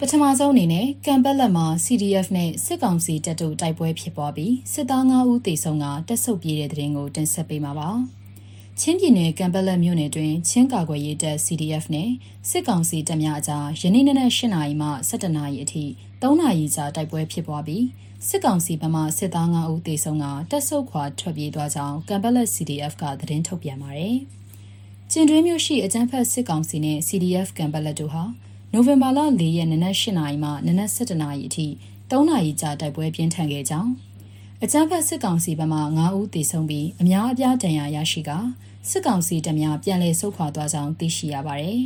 ပထမဆုံးအနေနဲ့ကံပက်လက်မှာ CDF နဲ့စစ်ကောင်စီတပ်တို့တိုက်ပွဲဖြစ်ပွားပြီးစစ်သား9ဦးသေဆုံးကတက်ဆုပ်ပြေးတဲ့တဲ့ရင်ကိုတင်ဆက်ပေးမှာပါ။ချင်းပြည်နယ်ကံပက်လက်မြို့နယ်တွင်ချင်းကာကွယ်ရေးတပ် CDF နဲ့စစ်ကောင်စီတပ်များအကြားယနေ့နနက်၈နာရီမှ၁၇နာရီအထိ၃နာရီကြာတိုက်ပွဲဖြစ်ပွားပြီးစစ်ကောင်စီဘက်မှစစ်သား9ဦးသေဆုံးကတက်ဆုပ်ခွာထွက်ပြေးသွားကြောင်းကံပက်လက် CDF ကသတင်းထုတ်ပြန်ပါတယ်။ကျင်တွင်းမြို့ရှိအကြမ်းဖက်စစ်ကောင်စီနဲ့ CDF ကံပက်လက်တို့ဟာ နိုဝင်ဘာလ၄ရက်နနက်၈နာရီမှနနက်၁၇နာရီအထိ၃နာရီကြာတိုက်ပွဲပြင်းထန်ခဲ့ကြောင်းအကြမ်းဖက်စစ်ကောင်စီဘက်မှ9ဦးသေဆုံးပြီးအများအပြားဒဏ်ရာရရှိကစစ်ကောင်စီတပ်များပြန်လည်ဆုတ်ခွာသွားကြောင်းသိရှိရပါတယ်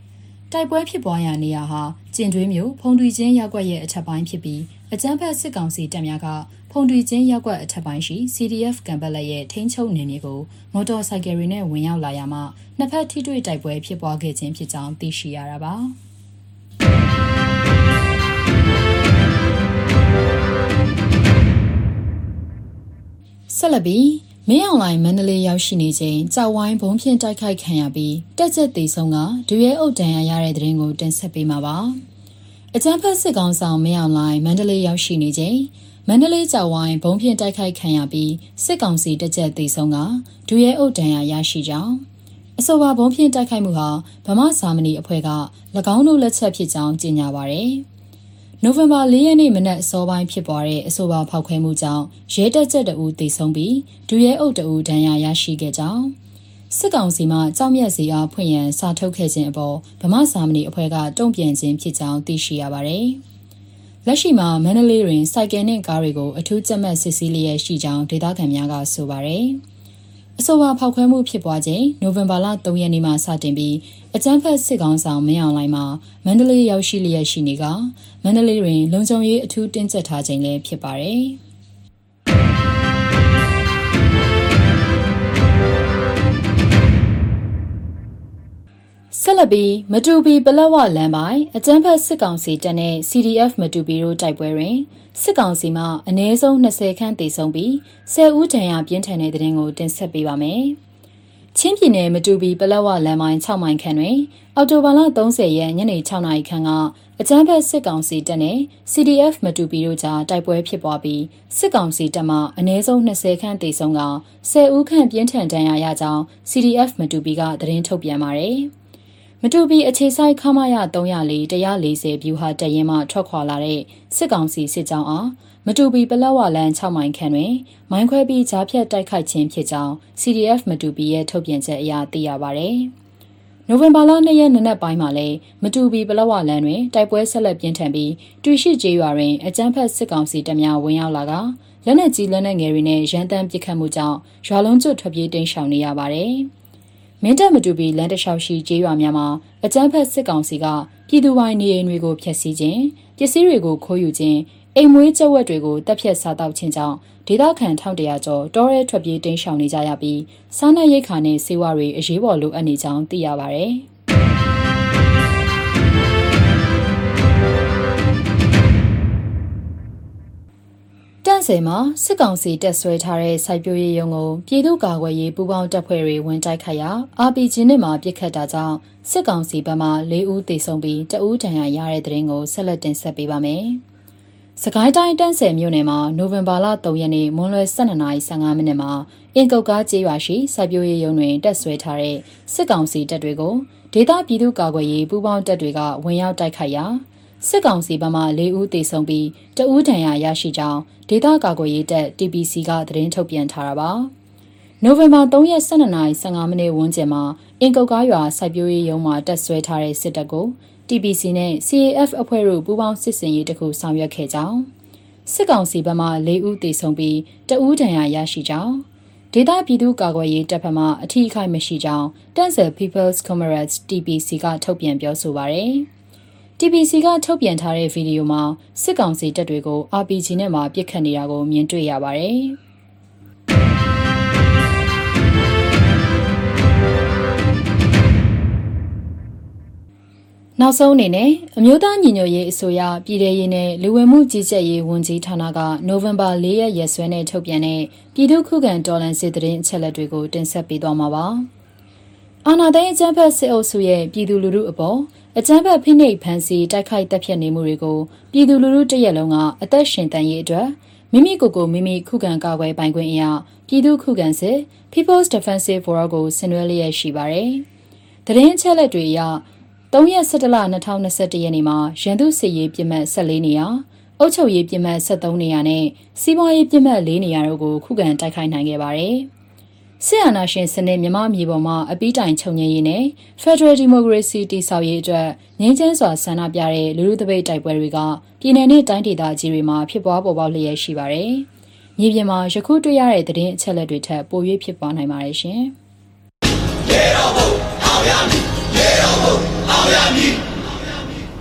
။တိုက်ပွဲဖြစ်ပွားရာနေရာဟာကျင်တွင်းမြို့ဖုန်တွီချင်းရပ်ကွက်ရဲ့အထက်ပိုင်းဖြစ်ပြီးအကြမ်းဖက်စစ်ကောင်စီတပ်များကဖုန်တွီချင်းရပ်ကွက်အထက်ပိုင်းရှိ CDF ကံပက်လက်ရဲ့ထိန်းချုပ်နေမြေကိုမော်တော်ဆိုင်ကယ်တွေနဲ့ဝင်ရောက်လာရမှနှစ်ဖက်ထိတွေ့တိုက်ပွဲဖြစ်ပွားခဲ့ခြင်းဖြစ်ကြောင်းသိရှိရတာပါ။ ဆက်လက်ပြီးမင်းအောင်လိုင်မန္တလေးရောက်ရှိနေချိန်ကြောက်ဝိုင်းဘုံဖြင့်တိုက်ခိုက်ခံရပြီးတက်ချက်သေးဆုံးကဒွေရဲအုပ်တန်ရရတဲ့တဲ့ရင်ကိုတင်ဆက်ပေးမှာပါအကြမ်းဖက်စစ်ကောင်ဆောင်မင်းအောင်လိုင်မန္တလေးရောက်ရှိနေချိန်မန္တလေးကြောက်ဝိုင်းဘုံဖြင့်တိုက်ခိုက်ခံရပြီးစစ်ကောင်စီတက်ချက်သေးဆုံးကဒွေရဲအုပ်တန်ရရရှိကြောင်းအဆိုပါဘုံဖြင့်တိုက်ခိုက်မှုဟာဗမာစာမဏီအဖွဲ့က၎င်းတို့လက်ချက်ဖြစ်ကြောင်းကြေညာပါရယ် နိုဝင်ဘာ၄ရက်နေ့မနက်အစောပိုင်းဖြစ်ပွားတဲ့အဆိုပါဖောက်ခွဲမှုကြောင့်ရဲတပ်ချက်တအူးသေဆုံးပြီးဒူရဲအုပ်တအူးဒဏ်ရာရရှိခဲ့ကြောင်းစစ်ကောင်စီမှကြောက်မြက်စီအားဖွင့်ရန်စာထုတ်ခဲ့ခြင်းအပေါ်ဗမာစာမဏေအဖွဲ့ကတုံ့ပြန်ခြင်းဖြစ်ကြောင်းသိရှိရပါတယ်။လက်ရှိမှာမန္တလေးတွင်စိုက်ကယ်နှင့်ကားတွေကိုအထူးကြက်မှတ်စစ်ဆေးလျက်ရှိကြောင်းဒေသခံများကဆိုပါတယ်။ အဆိုပါဖောက်ခွဲမှုဖြစ်ပွားချိန်နိုဝင်ဘာလ3ရက်နေ့မှစတင်ပြီးအကြမ်းဖက်စစ်ကောင်ဆောင်မင်းအောင်လှိုင်မှာမန္တလေးရောက်ရှိလျက်ရှိနေကမန္တလေးတွင် လုံခြုံရေးအထူးတင်းကျပ်ထားခြင်းလည်းဖြစ်ပါတယ်။ ဆက်လက်ပြီးမတူပီပလက်ဝလမ်းပိုင်းအကြမ်းဖက်စစ်ကောင်စီတပ်နဲ့ CDF မတူပီတို့တိုက်ပွဲတွင်စစ်ကောင်စီမှအ ਨੇ ဆုံး20ခန့်တေဆုံးပြီး10ဦးဒဏ်ရာပြင်းထန်တဲ့တဲ့ရင်ကိုတင်ဆက်ပေးပါမယ်။ချင်းပြည်နယ်မတူပီပလက်ဝလမ်းပိုင်း6မိုင်ခန့်တွင်အော်တိုဘာလ30ရက်ညနေ6နာရီခန့်ကအကြမ်းဖက်စစ်ကောင်စီတပ်နဲ့ CDF မတူပီတို့ကြားတိုက်ပွဲဖြစ်ပွားပြီးစစ်ကောင်စီတပ်မှအ ਨੇ ဆုံး20ခန့်တေဆုံးက10ဦးခန့်ပြင်းထန်ဒဏ်ရာရကြောင်း CDF မတူပီကသတင်းထုတ်ပြန်ပါတယ်။ မတူပီအခြေဆိုင်ခမရ304 140ဗျူဟာတရင်မှထွက်ခွာလာတဲ့စစ်ကောင်စီစစ်ကြောင်းအားမတူပီပလက်ဝလန်း6မိုင်ခန့်တွင် မိုင်းခွဲပြီးကြားဖြတ်တိုက်ခိုက်ခြင်းဖြစ်ကြောင်း CDF မတူပီရဲ့ထုတ်ပြန်ချက်အရသိရပါဗျ။နိုဝင်ဘာလ2ရက်နေ့နက်ပိုင်းမှာလည်းမတူပီပလက်ဝလန်းတွင်တိုက်ပွဲဆက်လက်ပြင်းထန်ပြီးတူရှိကျေးရွာတွင်အကြမ်းဖက်စစ်ကောင်စီတပ်များဝင်ရောက်လာကလက်နက်ကြီးလက်နက်ငယ်တွေနဲ့ရန်တမ်းပစ်ခတ်မှုကြောင့်ရွာလုံးကျွတ်ထွက်ပြေးတိမ်းရှောင်နေရပါတယ်။ မင်းတပ်မတူပီလမ်းတလျှောက်ရှိကျေးရွာများမှာအကြမ်းဖက်စစ်ကောင်စီကပြည်သူပိုင်းနေအိမ်တွေကိုဖျက်ဆီးခြင်းပစ္စည်းတွေကိုခိုးယူခြင်းအိမ်မွေးကျဝက်တွေကိုတပ်ဖြတ်စားတောက်ခြင်းကြောင့်ဒေသခံ1100ကျော်တောရဲထွက်ပြေးတိမ်းရှောင်နေကြရပြီးစားနပ်ရိက္ခာနဲ့ဆေးဝါးတွေအရေးပေါ်လိုအပ်နေကြောင်းသိရပါဗျ။ န့်စင်မှာစစ်ကောင်စီတက်ဆွဲထားတဲ့စိုက်ပျိုးရေးရုံကိုပြည်သူ့ကာကွယ်ရေးပူးပေါင်းတပ်ဖွဲ့တွေဝင်တိုက်ခတ်ရာ RPG နဲ့မှပစ်ခတ်တာကြောင့်စစ်ကောင်စီဘက်မှ၄ဦးသေဆုံးပြီးတဦးဒဏ်ရာရတဲ့တဲ့ရင်ကိုဆက်လက်တင်ဆက်ပေးပါမယ်။စကိုင်းတိုင်းတန်းဆယ်မြို့နယ်မှာနိုဝင်ဘာလ3ရက်နေ့မွန်းလွဲ12:15မိနစ်မှာအင်ကုတ်ကားကျေးရွာရှိစိုက်ပျိုးရေးရုံတွင်တက်ဆွဲထားတဲ့စစ်ကောင်စီတပ်တွေကိုဒေသပြည်သူ့ကာကွယ်ရေးပူးပေါင်းတပ်တွေကဝင်ရောက်တိုက်ခိုက်ရာ စစ်ကောင်စီဘက်မှ၄ဦးသေဆုံးပြီးတဦးဒဏ်ရာရရှိကြောင်းဒေသကာကွယ်ရေးတပ် TPC ကသတင်းထုတ်ပြန်ထားတာပါ။နိုဝင်ဘာ3ရက်12:15မိနစ်ဝန်းကျင်မှာအင်ကုတ်ကားရွာစိုက်ပျိုးရေးရုံးမှာတက်ဆွဲထားတဲ့စစ်တပ်ကို TPC နဲ့ CAF အဖွဲ့တို့ပူးပေါင်းစစ်ဆင်ရေးတစ်ခုဆောင်ရွက်ခဲ့ကြောင်းစစ်ကောင်စီဘက်မှ၄ဦးသေဆုံးပြီးတဦးဒဏ်ရာရရှိကြောင်းဒေသပြည်သူ့ကာကွယ်ရေးတပ်ဖက်မှအထီးအခိုက်မရှိကြောင်းတန်ဆယ် People's Comrades TPC ကထုတ်ပြန်ပြောဆိုပါရယ်။ TBC ကထုတ်ပြန်ထားတဲ့ဗီဒီယိုမှာစစ်ကောင်စီတပ်တွေကို RPG နဲ့မှပစ်ခတ်နေတာကိုမြင်တွေ့ရပါတယ်။နောက်ဆုံးအနေနဲ့အမျိုးသားညီညွတ်ရေးအစိုးရပြည်ထရေးနဲ့လူဝင်မှုကြီးကြပ်ရေးဝန်ကြီးဌာနကနိုဝင်ဘာ၄ရက်ရက်စွဲနဲ့ထုတ်ပြန်တဲ့ပြည်သူ့ခုခံတော်လှန်စစ်တရင်အချက်လက်တွေကိုတင်ဆက်ပေးသွားမှာပါ။အာဏာသိမ်းအကြမ်းဖက်စစ်အုပ်စုရဲ့ပြည်သူလူထုအပေါ် အကြမ်းဖက်ဖိနှိပ်ဖန်ဆီးတိုက်ခိုက်တပ်ဖြတ်နေမှုတွေကိုပြည်သူလူထုတရက်လုံးကအသက်ရှင်တန်ရေးအတွက်မိမိကိုယ်ကိုမိမိခုခံကာကွယ်ပိုင်ခွင့်အရာပြည်သူခုခံစစ် People's Defensive Forum ကိုဆင်နွှဲလျက်ရှိပါတယ်။တရင်ချက်လက်တွေအရ3ရက်17လ2021ရက်နေ့မှာရန်သူစစ်ရေးပြစ်မှတ်14နေရာအုပ်ချုပ်ရေးပြစ်မှတ်73နေရာနဲ့စီးပွားရေးပြစ်မှတ်4နေရာတို့ကိုခုခံတိုက်ခိုက်နိုင်ခဲ့ပါတယ်။ စစ်အာဏာရှင်စနစ်မြမမြေပေါ်မှာအပိတိုင်ချုပ်ငြိမ်းရေးနဲ့ Federal Democracy တည်ဆောက်ရေးအတွက်ငြင်းချမ်းစွာဆန္ဒပြတဲ့လူလူသပိတ်တိုက်ပွဲတွေကပြည်내နဲ့တိုင်းဒေသကြီးတွေမှာဖြစ်ပွားပေါ်ပေါက်လျက်ရှိပါတယ်။မြေပြင်မှာယခုတွေ့ရတဲ့သတင်းအချက်အလက်တွေထက်ပို၍ဖြစ်ပွားနိုင်ပါတယ်ရှင်။ရေတော်ဘုအောင်ရမည်ရေတော်ဘုအောင်ရမည်